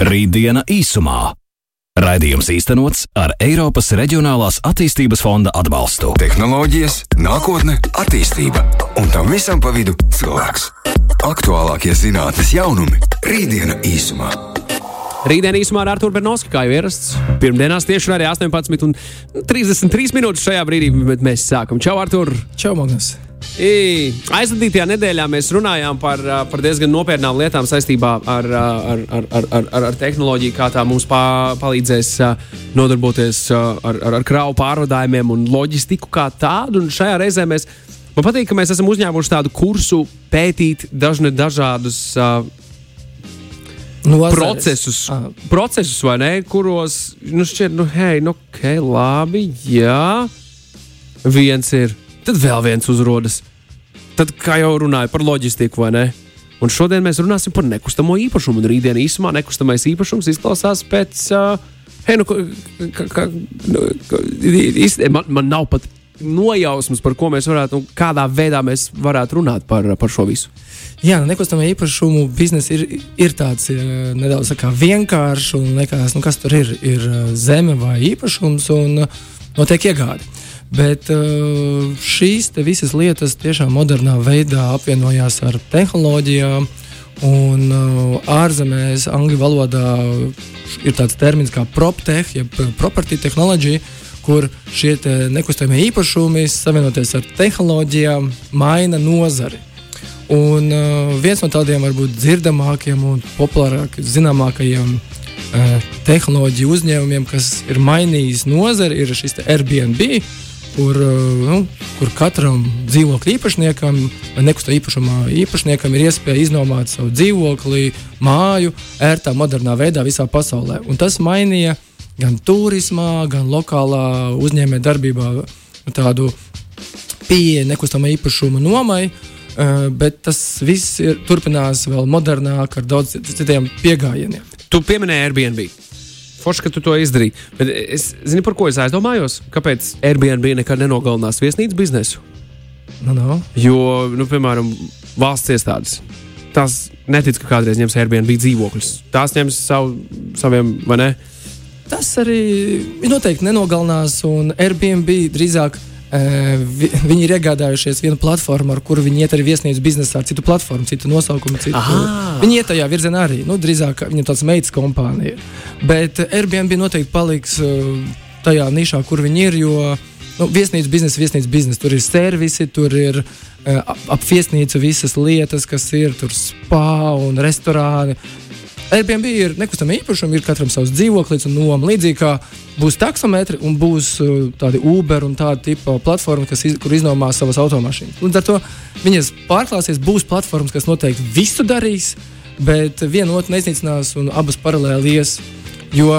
Rītdiena īsumā. Raidījums īstenots ar Eiropas Reģionālās attīstības fonda atbalstu. Tehnoloģijas, nākotne, attīstība un tam visam pa vidu cilvēks. Aktuālākie zinātnes jaunumi - Rītdiena īsumā. Rītdien īsumā ar Arthuru Bernovski, kā jau ierasts. Pirmdienās tieši arī 18,33 minūtes šajā brīdī, bet mēs sākam. Čau, Artur! Čau, Magnus! Aizvadītajā nedēļā mēs runājām par, par diezgan nopietnām lietām saistībā ar, ar, ar, ar, ar, ar tehnoloģiju, kā tā mums pā, palīdzēs nodarboties ar, ar, ar kravu pārvadājumiem un loģistiku kā tādu. Un šajā reizē mēs, man patīk, ka mēs esam uzņēmuši tādu kursu pētīt dažne dažādus. Nozares. Procesus, ah. procesus, vai ne? Kuros, nu, šķiet, nu, hei, nu, ok, labi, jā. Viens ir tad vēl viens uzrodas. Tad, kā jau runāju par loģistiku, vai ne? Un šodien mēs runāsim par nekustamo īpašumu. Un rītdien īsumā nekustamais īpašums izklausās pēc. Uh, hei, nu, ka, ka, nu, man, man nav pat nojausmas, par ko mēs varētu, un kādā veidā mēs varētu runāt par, par šo visu. Jā, nu, nekustamā īpašumu biznesa ir, ir tāds ir, nedaudz tā vienkāršs un liekas, nu, kas tur ir. Ir zeme vai īpašums un notiek iegāde. Bet uh, šīs visas lietas tiešām modernā veidā apvienojās ar tehnoloģijām. Un uh, ārzemēs, angļu valodā, ir tāds termins kā proptech, jeb property technology, kur šie nekustamie īpašumi savienoties ar tehnoloģijām maina nozari. Un uh, viens no tādiem varbūt dzirdamākiem un populārākiem, zināmākajiem uh, tehnoloģiju uzņēmumiem, kas ir mainījis nozari, ir šis Airbnb kur, eh, nu, kur katram dzīvokļa īpašniekam vai nekustamā īpašumā īpašniekam ir iespēja iznomāt savu dzīvokli, māju, ērtā, modernā veidā visā pasaulē. Un tas mainīja gan turismā, gan lokālā uzņēmējdarbībā tādu pieeja nekustamā īpašuma nomai. Uh, bet tas viss ir, turpinās vēl modernāk, ar daudz citiem pieejamiem. Tu pieminēji Airbnb. Forši, ka tu to izdarīji. Bet es zinu, par ko es aizdomājos. Kāpēc Airbnb nekad nenogalinās viesnīcas biznesu? No, nu, no. Nu. Jo, nu, piemēram, valsts iestādes. Tās netic, ka kādreiz ņems Airbnb dzīvokļus. Tās ņems savu, saviem, vai ne? Tas arī noteikti nenogalinās, un Airbnb drīzāk Vi, viņi ir iegādājušies vienu platformu, ar kuru viņi iet arī viesnīcu biznesā, ar citu platformu, citu nosaukumu. Citu. Aha. Viņi iet tajā virzienā arī. Nu, drīzāk viņam tāds meitas kompānija. Bet Airbnb noteikti paliks tajā nišā, kur viņi ir. Jo nu, viesnīcas biznesa, viesnīcas biznesa, tur ir servisi, tur ir ap, ap viesnīcu visas lietas, kas ir tur spā un restorāni. Airbnb ir nekustamā īpašuma, ir katram savs dzīvoklis un noma. Līdzīgi kā būs taksometri un būs uh, tādi Uber un tāda tipa platforma, kas iz, kur iznomās savas automašīnas. Līdz ar to viņas pārklāsies, būs platformas, kas noteikti visu darīs, bet viena otru neiznīcinās un abas paralēli ies. Jo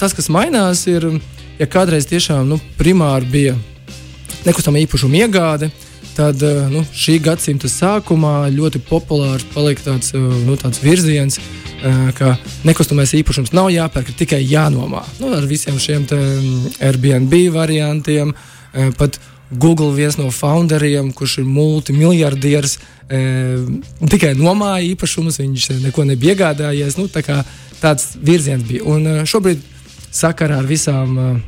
tas, kas mainās, ir, ja kādreiz tiešām nu, primāri bija nekustamā īpašuma iegāde, tad uh, nu, šī gadsimta sākumā ļoti populārs palika tāds, uh, nu, tāds virziens, ka nekustamais īpašums nav jāpērk, tikai jānomā. Nu, ar visiem šiem Airbnb variantiem. Pat Google viens no founderiem, kurš ir multimiljardieris, tikai nomāja īpašumus, viņš neko nebija iegādājies. Nu, tā tāds virziens bija. Un šobrīd sakarā ar visām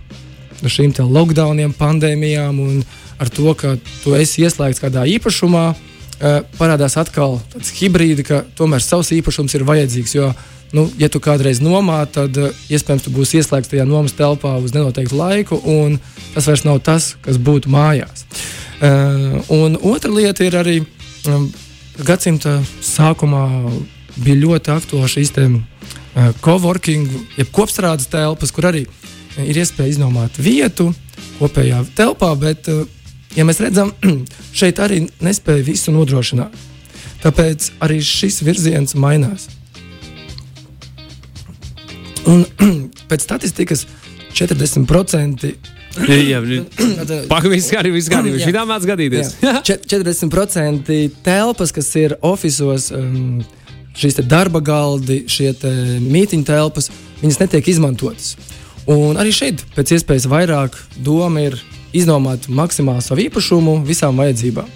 šīm lockdowniem, pandēmijām un ar to, ka tu esi ieslēgts kādā īpašumā, parādās atkal tāds hibrīds, ka tomēr savs īpašums ir vajadzīgs. Jo, nu, ja tu kādreiz nomā, tad uh, iespējams tu būsi ieslēgts tajā nomas telpā uz nenoteiktu laiku, un tas vairs nav tas, kas būtu mājās. Uh, un otra lieta ir arī um, gadsimta sākumā bija ļoti aktuāla uh, coworking, jeb kopstrādes telpas, kur arī ir iespēja iznomāt vietu kopējā telpā, bet uh, ja mēs redzam, šeit arī nespēja visu nodrošināt. Tāpēc arī šis virziens mainās. Un pēc statistikas 40%. Jā, pagaidi, viss gadi, viss gadi. Šī tā mācās gadīties. 40% telpas, kas ir oficiālos, um, šīs darba galdi, šie mītīņu telpas, viņas netiek izmantotas. Un arī šeit pēc iespējas vairāk doma ir iznomāt maksimāli savu īpašumu visām vajadzībām.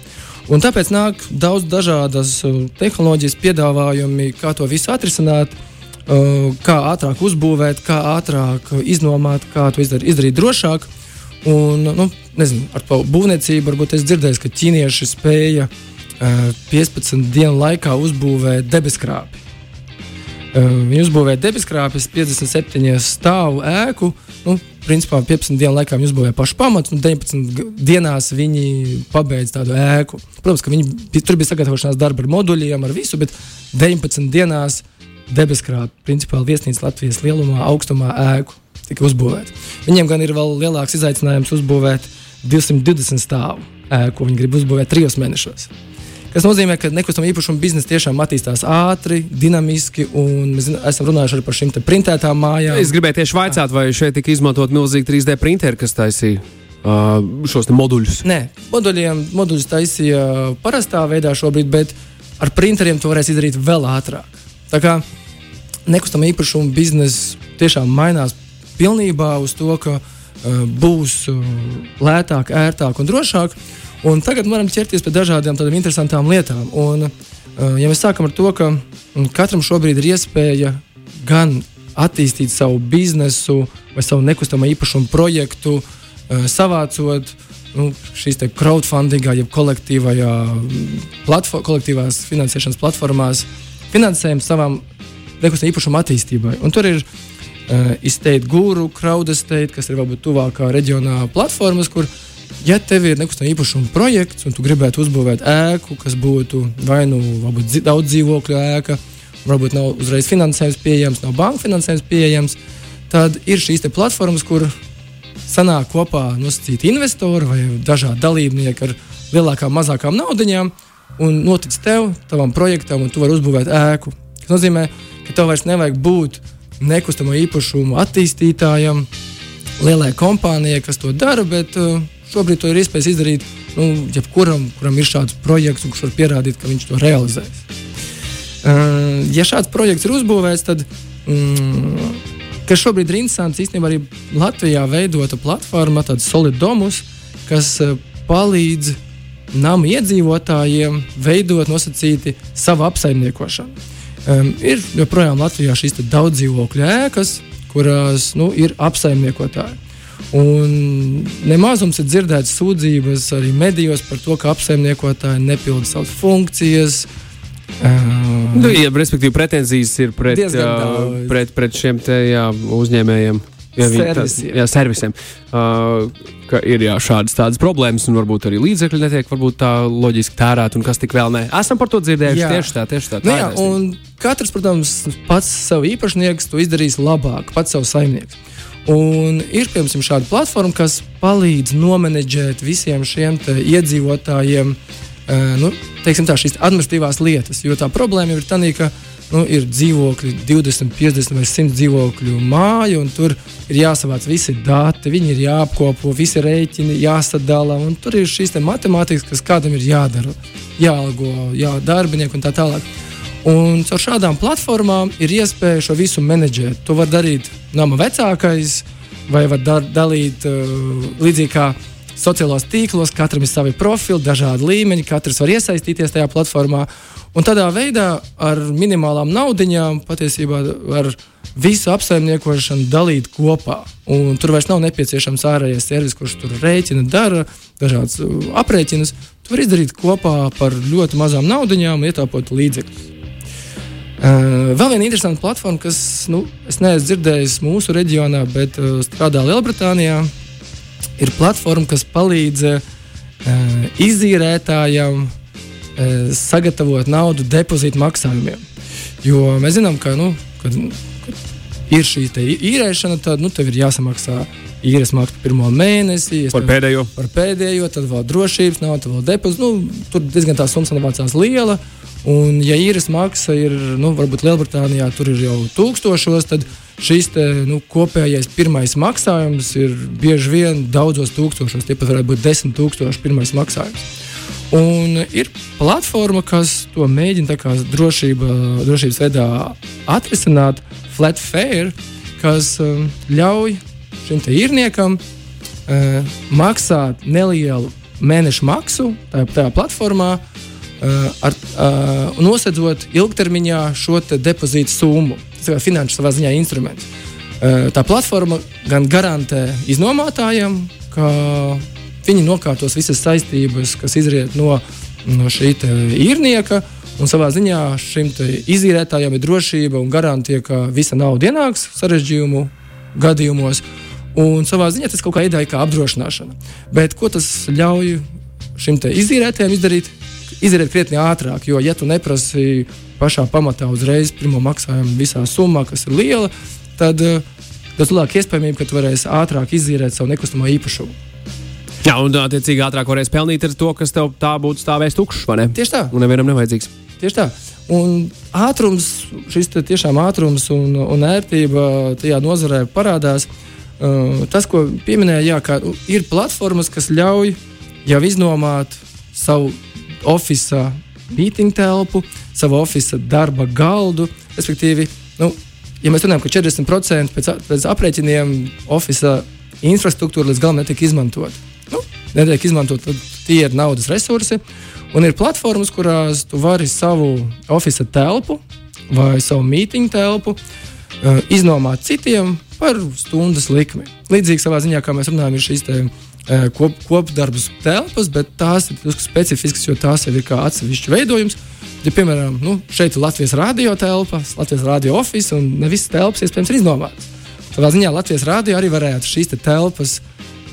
Un tāpēc nāk daudz dažādas uh, tehnoloģijas piedāvājumi, kā to visu atrisināt. uh, kā ātrāk uzbūvēt, kā ātrāk iznomāt, kā to izdar, izdarīt drošāk. Un, nu, nezinu, ar būvniecību varbūt es dzirdēju, ka ķīnieši spēja uh, 15 dienu laikā uzbūvēt debeskrāpi. Uh, viņi uzbūvēja debeskrāpes, 57 stāvu ēku. Nu, principā 15 dienu laikā viņi uzbūvēja pašu pamatu, un 19 dienās viņi pabeidza tādu ēku. Protams, ka viņi tur bija sagatavošanās darbi ar moduļiem, ar visu, bet 19 dienās debeskrāpes, principā viesnīca Latvijas lielumā, augstumā ēku tika uzbūvēta. Viņiem gan ir vēl lielāks izaicinājums uzbūvēt 220 stāvu ēku, ko viņi grib uzbūvēt trijos mēnešos. Tas nozīmē, ka nekustamā īpašuma biznesa tiešām attīstās ātri, dinamiski, un mēs esam runājuši arī par šīm printētām mājām. Es gribēju tieši vaicāt, vai šeit tika izmantot milzīgi 3D printeri, kas taisīja uh, šos moduļus. Nē, moduļiem, moduļus taisīja parastā veidā šobrīd, bet ar printeriem to varēs izdarīt vēl ātrāk. Tā kā nekustamā īpašuma biznesa tiešām mainās pilnībā uz to, ka uh, būs uh, lētāk, ērtāk un drošāk. Un tagad varam ķerties pie dažādām tādām interesantām lietām. Un, uh, ja mēs sākam ar to, ka katram šobrīd ir iespēja gan attīstīt savu biznesu vai savu nekustamo īpašumu projektu, uh, savācot nu, šīs crowdfunding, jeb kolektīvajā platform, kolektīvās finansēšanas platformās finansējumu savam nekustamā īpašuma attīstībai. Un tur ir uh, izteikti guru, crowd estate, kas ir varbūt tuvākā reģionā platformas, kur ja tev ir nekustamā īpašuma projekts un tu gribētu uzbūvēt ēku, kas būtu vai nu daudz dzīvokļu ēka, varbūt nav uzreiz finansējums pieejams, nav banka finansējums pieejams, tad ir šīs platformas, kur sanāk kopā nosacīti investori vai dažādi dalībnieki ar lielākām, mazākām naudaiņām un notic tev, tavam projektam, un tu vari uzbūvēt ēku. Tas nozīmē, ka tev vairs nevajag būt nekustamo īpašumu attīstītājam, lielai kompānijai, kas to dara, bet uh, Šobrīd to ir iespējams izdarīt nu, jebkuram, kuram ir šāds projekts, un kurš var pierādīt, ka viņš to realizēs. Uh, ja šāds projekts ir uzbūvēts, tad mm, šobrīd ir interesants, īstenībā arī Latvijā veidota platforma, tāds solidomus, kas uh, palīdz namu iedzīvotājiem veidot nosacīti savu apsaimniekošanu. Um, ir joprojām Latvijā šīs daudz dzīvokļu ēkas, kurās nu, ir apsaimniekotāji. Un nemazums ir dzirdēts sūdzības arī medijos par to, ka apsaimniekotāji nepilda savas funkcijas. Uh, nu, ja, respektīvi, pretenzijas ir pret, uh, pret, pret šiem te, jā, uzņēmējiem. Jā, servisiem. Tā, jā, servisiem. Uh, ka ir jā, šādas tādas problēmas, un varbūt arī līdzekļi netiek tā loģiski tērēti, un kas tik vēl ne. Esam par to dzirdējuši. Jā. Tieši tā, tieši tā. tā nu, jā, katrs, protams, pats savu īpašnieks to izdarīs labāk, pats savu saimnieku. Un ir piemēram šāda platforma, kas palīdz nomenedžēt visiem šiem iedzīvotājiem nu, teiksim, tā, šīs administratīvās lietas. Jo tā problēma ir tā, ka nu, ir dzīvokļi, 20, 50 vai 100 dzīvokļu māja, un tur ir jāsavāc visi dati, viņi ir jāapkopo, visi rēķini jāsadala. Tur ir šīs matemātikas, kas kādam ir jādara, jāalgo, jā, darbinieki un tā tālāk. Un caur šādām platformām ir iespēja šo visu menedžēt. To var darīt nama vecākais, vai var dar, dalīt uh, līdzīgi kā sociālos tīklos. Katram ir savi profili, dažādi līmeņi, katrs var iesaistīties tajā platformā. Un tādā veidā ar minimālām naudiņām patiesībā var visu apsaimniekošanu dalīt kopā. Un tur vairs nav nepieciešams ārējais servis, kurš tur rēķina, dara dažādas uh, aprēķinus. To var izdarīt kopā par ļoti mazām naudiņām, ietaupot līdzekļus. Uh, vēl viena interesanta platforma, kas nu, es neesmu dzirdējis mūsu reģionā, bet uh, strādā Lielbritānijā, ir platforma, kas palīdz uh, izīrētājiem sagatavot naudu depozītu maksājumiem. Jo mēs zinām, ka, nu, kad ir šī īrēšana, tad nu, tev ir jāsamaksā īres maksa pirmo mēnesi. Par pēdējo. Par pēdējo, tad vēl drošības nav, tad vēl depozīts. Nu, tur diezgan tā summa nācās liela. Un, ja īres maksa ir, nu, varbūt Lielbritānijā tur ir jau tūkstošos, tad šis te, nu, kopējais pirmais maksājums ir bieži vien daudzos tūkstošos. Tie pat varētu būt desmit tūkstoši pirmais maksājums. Un ir platforma, kas to mēģina drošība, drošības veidā atrisināt, Flat Fair, kas um, ļauj šim īrniekam uh, maksāt nelielu mēnešu maksu tajā, tajā platformā, uh, ar, uh, nosedzot ilgtermiņā šo depozītu summu. kā finanšu savā ziņā instruments. Tā platforma gan garantē iznomātājiem, ka viņi nokārtos visas saistības, kas izriet no, no šī īrnieka. Un savā ziņā šim izīrētājam ir drošība un garantija, ka visa nauda ienāks sarežģījumu gadījumos. Un savā ziņā tas kaut kā ideja kā apdrošināšana. Bet ko tas ļauj šim izīrētājam izdarīt? Izdarīt krietni ātrāk, jo, ja tu neprasi pašā pamatā uzreiz pirmo maksājumu visā summā, kas ir liela, tad uh, tas lielāka iespējamība, ka tu varēsi ātrāk izīrēt savu nekustamo īpašumu. Jā, un attiecīgi ātrāk varēs pelnīt ar to, kas tev tā būtu stāvējis tukšs. Tieši tā. Un nevienam nevajadzīgs. Tieši tā. Un ātrums, šis tiešām ātrums un, un ērtība tajā nozarē parādās. Uh, tas, ko pieminēja, jā, ka ir platformas, kas ļauj jau iznomāt savu oficiālu mītīņu telpu, savu oficiālu darba galdu. Respektīvi, nu, ja mēs runājam, ka 40% pēc, pēc aprēķiniem oficiāla infrastruktūra līdz galam netiek izmantota. Nu, netiek izmantot, tad tie ir naudas resursi. Un ir platformas, kurās tu vari savu oficiālu telpu vai savu mītīņu telpu uh, iznomāt citiem par stundas likmi. Līdzīgi savā ziņā, kā mēs runājam, ir šīs tēmas kop, kopdarbas telpas, bet tās ir specifiskas, jo tās jau ir kā atsevišķs veidojums. Ja, piemēram, nu, šeit ir Latvijas radio telpas, Latvijas radio oficiāls, un ne visas telpas iespējams ir iznomātas. Tādā ziņā Latvijas radio arī varētu šīs te telpas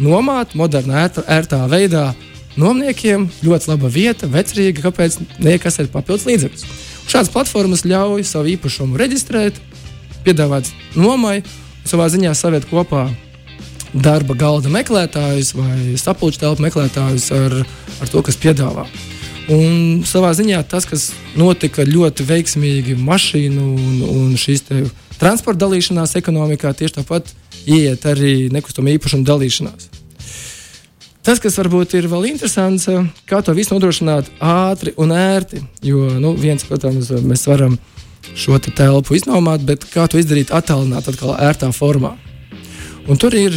nomāt modernā, ērtā veidā. Nomniekiem ļoti laba vieta, vecrīga, kāpēc neiekasēt papildus līdzekļus. Šādas platformas ļauj savu īpašumu reģistrēt, piedāvāt nomai, savā ziņā saviet kopā darba galda meklētājus vai sapulču telpu meklētājus ar, ar to, kas piedāvā. Un savā ziņā tas, kas notika ļoti veiksmīgi mašīnu un, un šīs transporta dalīšanās ekonomikā, tieši tāpat iet arī nekustamo īpašumu dalīšanās. Tas, kas varbūt ir vēl interesants, kā to visu nodrošināt ātri un ērti. Jo nu, viens, protams, mēs varam šo te telpu iznomāt, bet kā to izdarīt attālināti, atkal ērtā formā. Un tur ir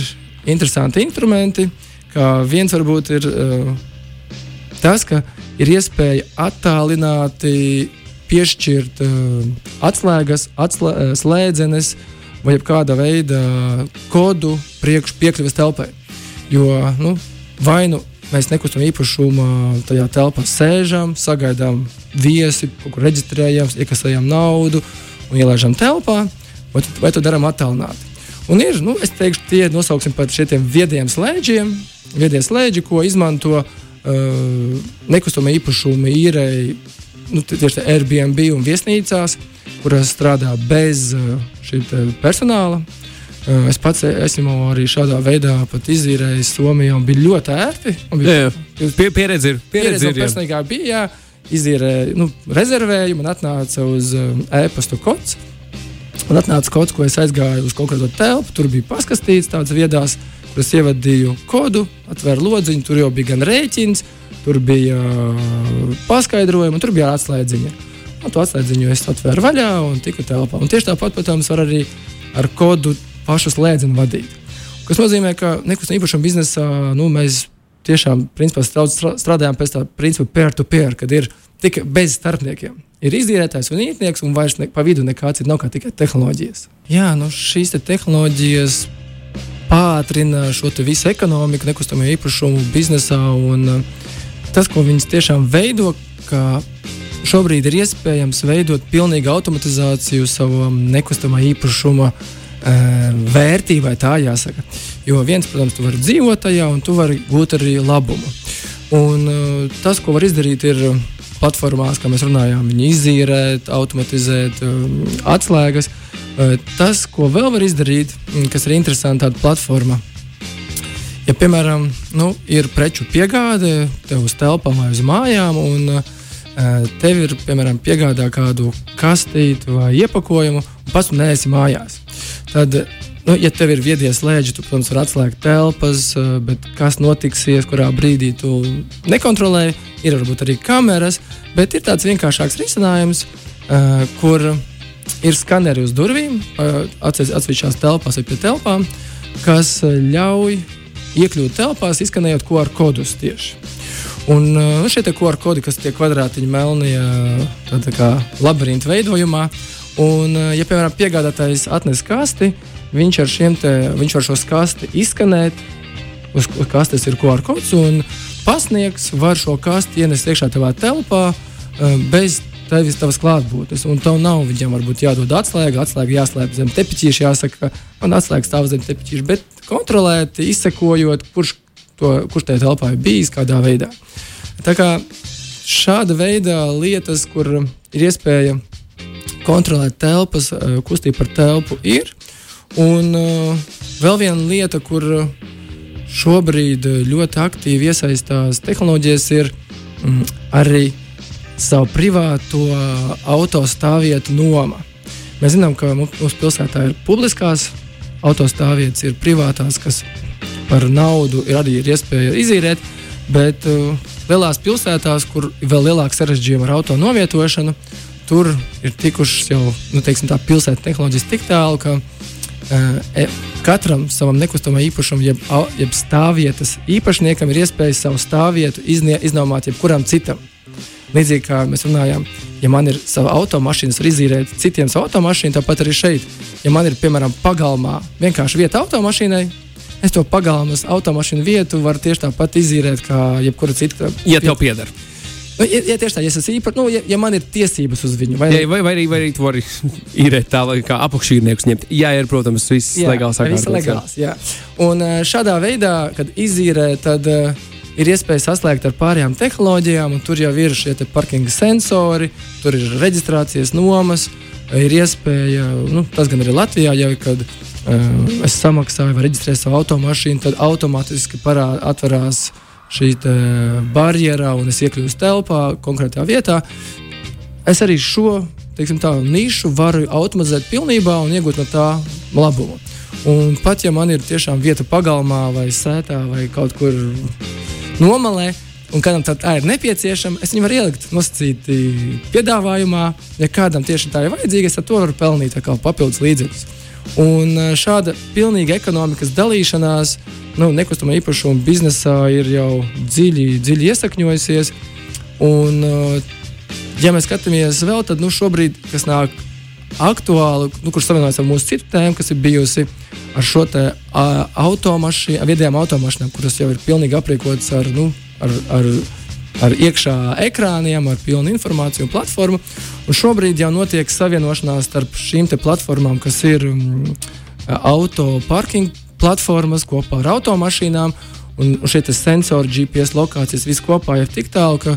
interesanti instrumenti. Viens varbūt ir uh, tas, ka ir iespēja attālināti piešķirt uh, atslēgas, atslē, slēdzenes vai kāda veida kodu priekš piekļuves telpai. Jo nu, vai nu mēs nekustamā īpašumā tajā telpā sēžam, sagaidām viesi, kur reģistrējam, iekasējam naudu un ielaižam telpā, vai, vai to darām attālināti. Un ir, nu, es teikšu, tie nosauksim par šiem viediem slēdžiem, viedie slēdži, ko izmanto uh, nekustamā īpašuma īrēji, nu, tieši Airbnb un viesnīcās, kurās strādā bez uh, šī personāla. Uh, es pats esmu arī šādā veidā izīrējis Somijā, un bija ļoti ērti. Bija, jā, jā. Pie, pieredze ir. Pieredze, pieredze ir personīgā bija, jā, izīrēju, nu, rezervēju, man atnāca uz um, e-pasta kods. Un atnāca kas, ko es aizgāju uz kaut kādu telpu. Tur bija paskastīts tāds viedās, kur es ievadīju kodu, atvēru lodziņu. Tur jau bija gan rēķins, tur bija uh, paskaidrojumi, un tur bija atslēdziņa. Un to atslēdziņu es atvēru vaļā un tiku telpā. Un tieši tāpat, protams, var arī ar kodu pašu slēdzienu vadīt. Tas nozīmē, ka nekustamā īpašuma biznesā nu, mēs tiešām principā, strādājam pēc tā principa peer-to-peer, -peer, kad ir tikai bez starpniekiem ir izīrētājs un īrnieks, un vairs ne, pa vidu nekāds ir nav kā tikai tehnoloģijas. Jā, nu šīs te tehnoloģijas pātrina šo visu ekonomiku, nekustamo īpašumu biznesā, un uh, tas, ko viņas tiešām veido, ka šobrīd ir iespējams veidot pilnīgu automatizāciju savam nekustamā īpašuma uh, vērtībai, tā jāsaka. Jo viens, protams, tu vari dzīvot tajā, un tu vari gūt arī labumu. Un, uh, tas, ko var izdarīt, ir platformās, kā mēs runājām, izīrēt, automatizēt um, atslēgas. Uh, tas, ko vēl var izdarīt, mm, kas ir interesanti, tāda platforma. Ja, piemēram, nu, ir preču piegāde tev uz telpām vai uz mājām, un uh, tev ir piemēram piegādā kādu kastīti vai iepakojumu, un pats neesi mājās. Tad Nu, ja tev ir viedie slēdži, tu, protams, vari atslēgt telpas, eh, bet kas notiksies, kurā brīdī tu nekontrolē, ir varbūt arī kameras, bet ir tāds vienkāršāks risinājums, uh, kur ir skaneri uz durvīm, uh, atsevišķās telpās vai pie telpām, kas ļauj iekļūt telpās, izskanējot QR kodus tieši. Un uh, šie QR kodi, kas tiek tādā kā labirinta veidojumā, Un, uh, ja, piemēram, piegādātājs atnes kasti, viņš, te, viņš var šo kasti izskanēt, uz kastes ir QR kods, un pasniegs var šo kasti ienest iekšā tavā telpā uh, bez tevis tavas klātbūtnes. Un tev nav viņam varbūt jādod atslēga, atslēga jāslēp zem tepiķīša, jāsaka, ka man atslēga stāv zem tepiķīša, bet kontrolēti, izsekojot, kurš, to, kurš tajā telpā ir bijis, kādā veidā. Tā kā šāda veida lietas, kur ir iespēja kontrolēt telpas, eh, kustību par telpu, ir. Un uh, vēl viena lieta, kur šobrīd ļoti aktīvi iesaistās tehnoloģijas, ir mm, arī savu privāto autostāvvietu noma. Mēs zinām, ka mūsu pilsētā ir publiskās autostāvvietas, ir privātās, kas par naudu ir arī ir iespēja izīrēt, bet uh, lielās pilsētās, kur vēl lielāka sarežģījuma ar auto novietošanu, tur ir tikušas jau nu, teiksim, tā pilsētas tehnoloģijas tik tālu, ka uh, katram savam nekustamam īpašumam, jeb, jeb stāvvietas īpašniekam ir iespēja savu stāvvietu iznie, iznomāt jebkuram citam. Līdzīgi kā mēs runājām, ja man ir sava automašīna, var izīrēt citiem savu automašīnu, tāpat arī šeit. Ja man ir, piemēram, pagalmā vienkārši vieta automašīnai, es to pagalmas automašīnu vietu varu tieši tāpat izīrēt kā jebkura cita. Ja tev pieder. Nu, ja, ja tieši tā, ja, īpa, nu, ja, ja man ir tiesības uz viņu, vai, ja, vai, vai, arī, vai arī tu vari īrēt tā, lai kā apakšīrnieks ņemt. Jā, ir, protams, viss jā, legāls. Viss legāls, jā. Un šādā veidā, kad izīrē, tad uh, ir iespēja saslēgt ar pārējām tehnoloģijām, un tur jau ir šie parkinga sensori, tur ir reģistrācijas nomas. Ir iespēja, nu, tas gan arī Latvijā, jau kad uh, es samaksāju vai reģistrēju savu automašīnu, tad automātiski parā, atverās šī barjera un es iekļūstu telpā, konkrētā vietā. Es arī šo teiksim, tā, nišu varu automatizēt pilnībā un iegūt no tā labumu. Un pat ja man ir tiešām vieta pagalmā vai sētā vai kaut kur nomalē. Un kādam tā ir nepieciešama, es viņu varu ielikt nosacīti piedāvājumā. Ja kādam tieši tā ir vajadzīga, es ar to varu pelnīt papildus līdzekļus. Un e, šāda pilnīga ekonomikas dalīšanās nu, nekustamā īpašuma biznesā ir jau dziļi, dziļi iesakņojusies. Un, e, ja mēs skatāmies vēl, tad nu, šobrīd, kas nāk aktuāli, nu, kurš savienojas ar mūsu citu tēmu, kas ir bijusi ar šo automašīnu, viedajām automašīnām, kuras jau ir pilnīgi aprīkotas ar, nu, ar, ar, ar iekšā ekrāniem, ar pilnu informāciju un platformu. Un šobrīd jau notiek savienošanās starp šīm platformām, kas ir mm, auto parking platformas kopā ar automašīnām. Un šie sensori, GPS lokācijas, viss kopā ir tik tālu, ka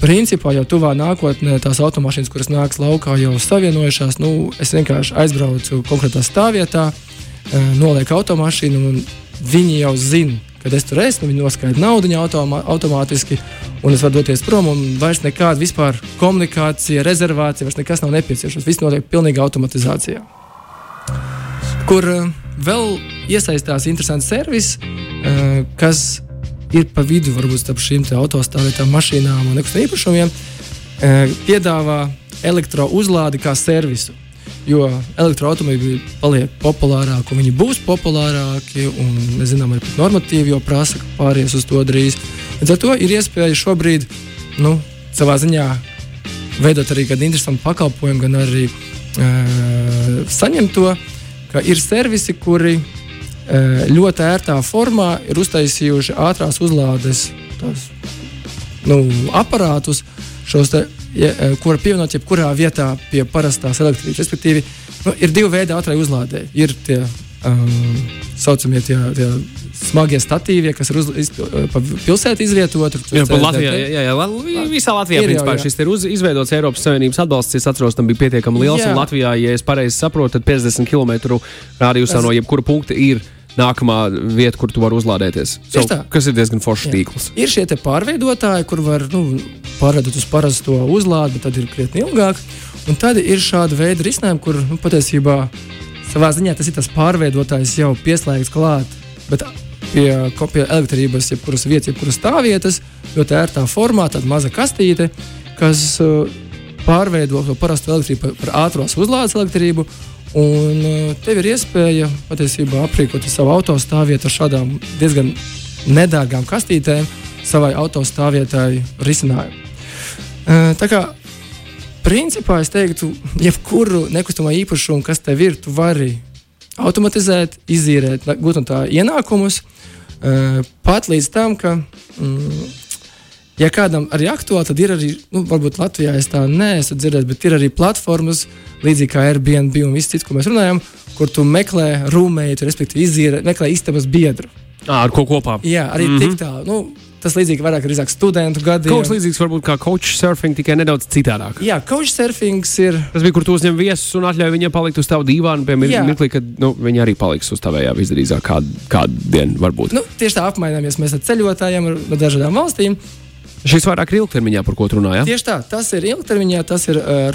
principā jau tuvā nākotnē tās automašīnas, kuras nāks laukā, jau savienojušās. Nu, es vienkārši aizbraucu konkrētā stāvvietā, nolieku automašīnu, un viņi jau zina, kad es tur esmu. Viņi noskaidro naudu automā, automātiski, un es varu doties prom. Vairs nekāda vispār komunikācija, rezervācija, vairs nekas nav nepieciešams. Viss notiek pilnīgā automatizācijā. Kur vēl iesaistās interesants servis, kas ir pa vidu, varbūt starp šīm autostāvvietām, mašīnām un nekustamiem īpašumiem, e, piedāvā elektrouzlādi kā servisu. Jo elektroautobīļi paliek populārāki, un viņi būs populārāki. Mēs zinām, arī normatīvi jau prasa, ka pāries uz to drīz. Līdz ar to ir iespēja šobrīd nu, savā ziņā veidot arī kādu interesantu pakalpojumu, gan arī uh, saņemt to, ka ir servisi, kuri ļoti ērtā formā ir uztaisījuši ātrās uzlādes tos, nu, aparātus, šos te, ja, ko var pievienot jebkurā vietā pie parastās elektrības. Respektīvi, nu, ir divi veidi ātrai uzlādē. Ir tie um, saucamie tie, tie smagie statīvie, kas ir uz, iz, pa pilsētu izvietoti. Jā, Latvijā, jā, jā, jā, visā Latvijā ir, principā, jā. šis ir uz, izveidots Eiropas Savienības atbalsts. Es atceros, tam bija pietiekami liels. Latvijā, ja es pareizi saprotu, tad 50 km rādījusā no jebkura punkta ir nākamā vieta, kur tu vari uzlādēties. So, kas ir diezgan foršs tīkls. Ir šie pārveidotāji, kur var nu, pārveidot uz parasto uzlādi, bet tad ir krietni ilgāk. Un tad ir šāda veida risinājumi, kur nu, patiesībā savā ziņā tas ir tas pārveidotājs jau pieslēgts klāt. Bet pie, pie elektrības, jebkuras vietas, jebkuras stāvvietas, ļoti ērtā formā, tāda maza kastīte, kas uh, pārveido to parasto elektrību par, ātrās uzlādes elektrību Un uh, tev ir iespēja patiesībā aprīkot savu autostāvvietu ar šādām diezgan nedārgām kastītēm savai autostāvvietai risinājumu. Uh, tā kā Principā es teiktu, jebkuru nekustamo īpašumu, kas tev ir, tu vari automatizēt, izīrēt, gūt no tā ienākumus. Uh, pat līdz tam, ka, mm, ja kādam arī aktuāli, tad ir arī, nu, varbūt Latvijā es tā neesmu dzirdējis, bet ir arī platformas, līdzīgi kā Airbnb un viss cits, ko mēs runājam, kur tu meklē rūmētu, respektīvi izīrē, meklē istabas biedru. À, ar ko kopā? Jā, arī mm -hmm. tik tālu. Nu, Tas līdzīgi vairāk ir studentu gadiem. Kaut kas līdzīgs varbūt kā coach surfing, tikai nedaudz citādāk. Jā, coach surfings ir. Tas bija, kur tu uzņem viesus un atļauj viņiem palikt uz tavu dīvānu, piemēram, mirklī, kad nu, viņi arī paliks uz tavējā visdrīzāk kādu, kādu dienu varbūt. Nu, tieši tā apmaināmies mēs ar ceļotājiem no dažādām valstīm. Šis vairāk ir ilgtermiņā, par ko runājāt. Tieši tā, tas ir ilgtermiņā, tas ir uh,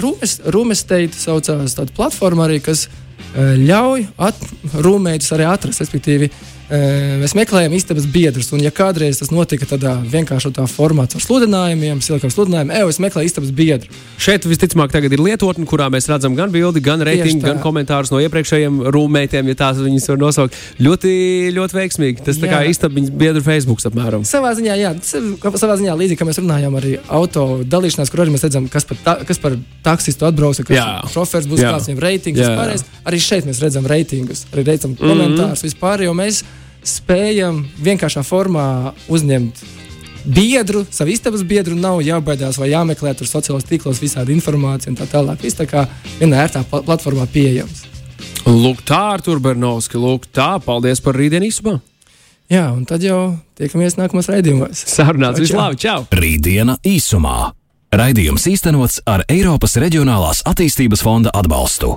Rūmes teita saucās tāda platforma arī, kas uh, ļauj at, rūmēģus arī atrast, respektīvi Mēs meklējam istabas biedrus, un, ja kādreiz tas notika tādā vienkāršotā formātā, ar sludinājumiem, silikām sludinājumiem, ej, es meklēju istabas biedru. Šeit visticamāk tagad ir lietotne, kurā mēs redzam gan bildi, gan reitingu, gan komentārus no iepriekšējiem rūmētiem, ja tās viņas var nosaukt. Ļoti, ļoti veiksmīgi. Tas jā. tā kā istabas biedru Facebook apmēram. Savā ziņā, jā, tas ir savā ziņā līdzīgi, kā mēs runājam arī auto dalīšanās, kur arī mēs redzam, kas par, ta, kas par taksistu atbrauca, kas šofērs būs kāds viņam reitings. Arī šeit mēs redzam reitingus, arī redzam komentārus mm -hmm. vispār, jo mēs spējam vienkāršā formā uzņemt biedru, savu istabas biedru, nav jābaidās vai jāmeklē tur sociālajos tīklos visādi informācija un tā tālāk. Viss tā kā vienā ērtā platformā pieejams. Lūk, tā ar Turbernovski, lūk, tā, paldies par rītdienu īsumā. Jā, un tad jau tiekamies nākamajos raidījumos. Sarunāts, vislabāk, čau! Rītdiena īsumā. Raidījums īstenots ar Eiropas Reģionālās attīstības fonda atbalstu.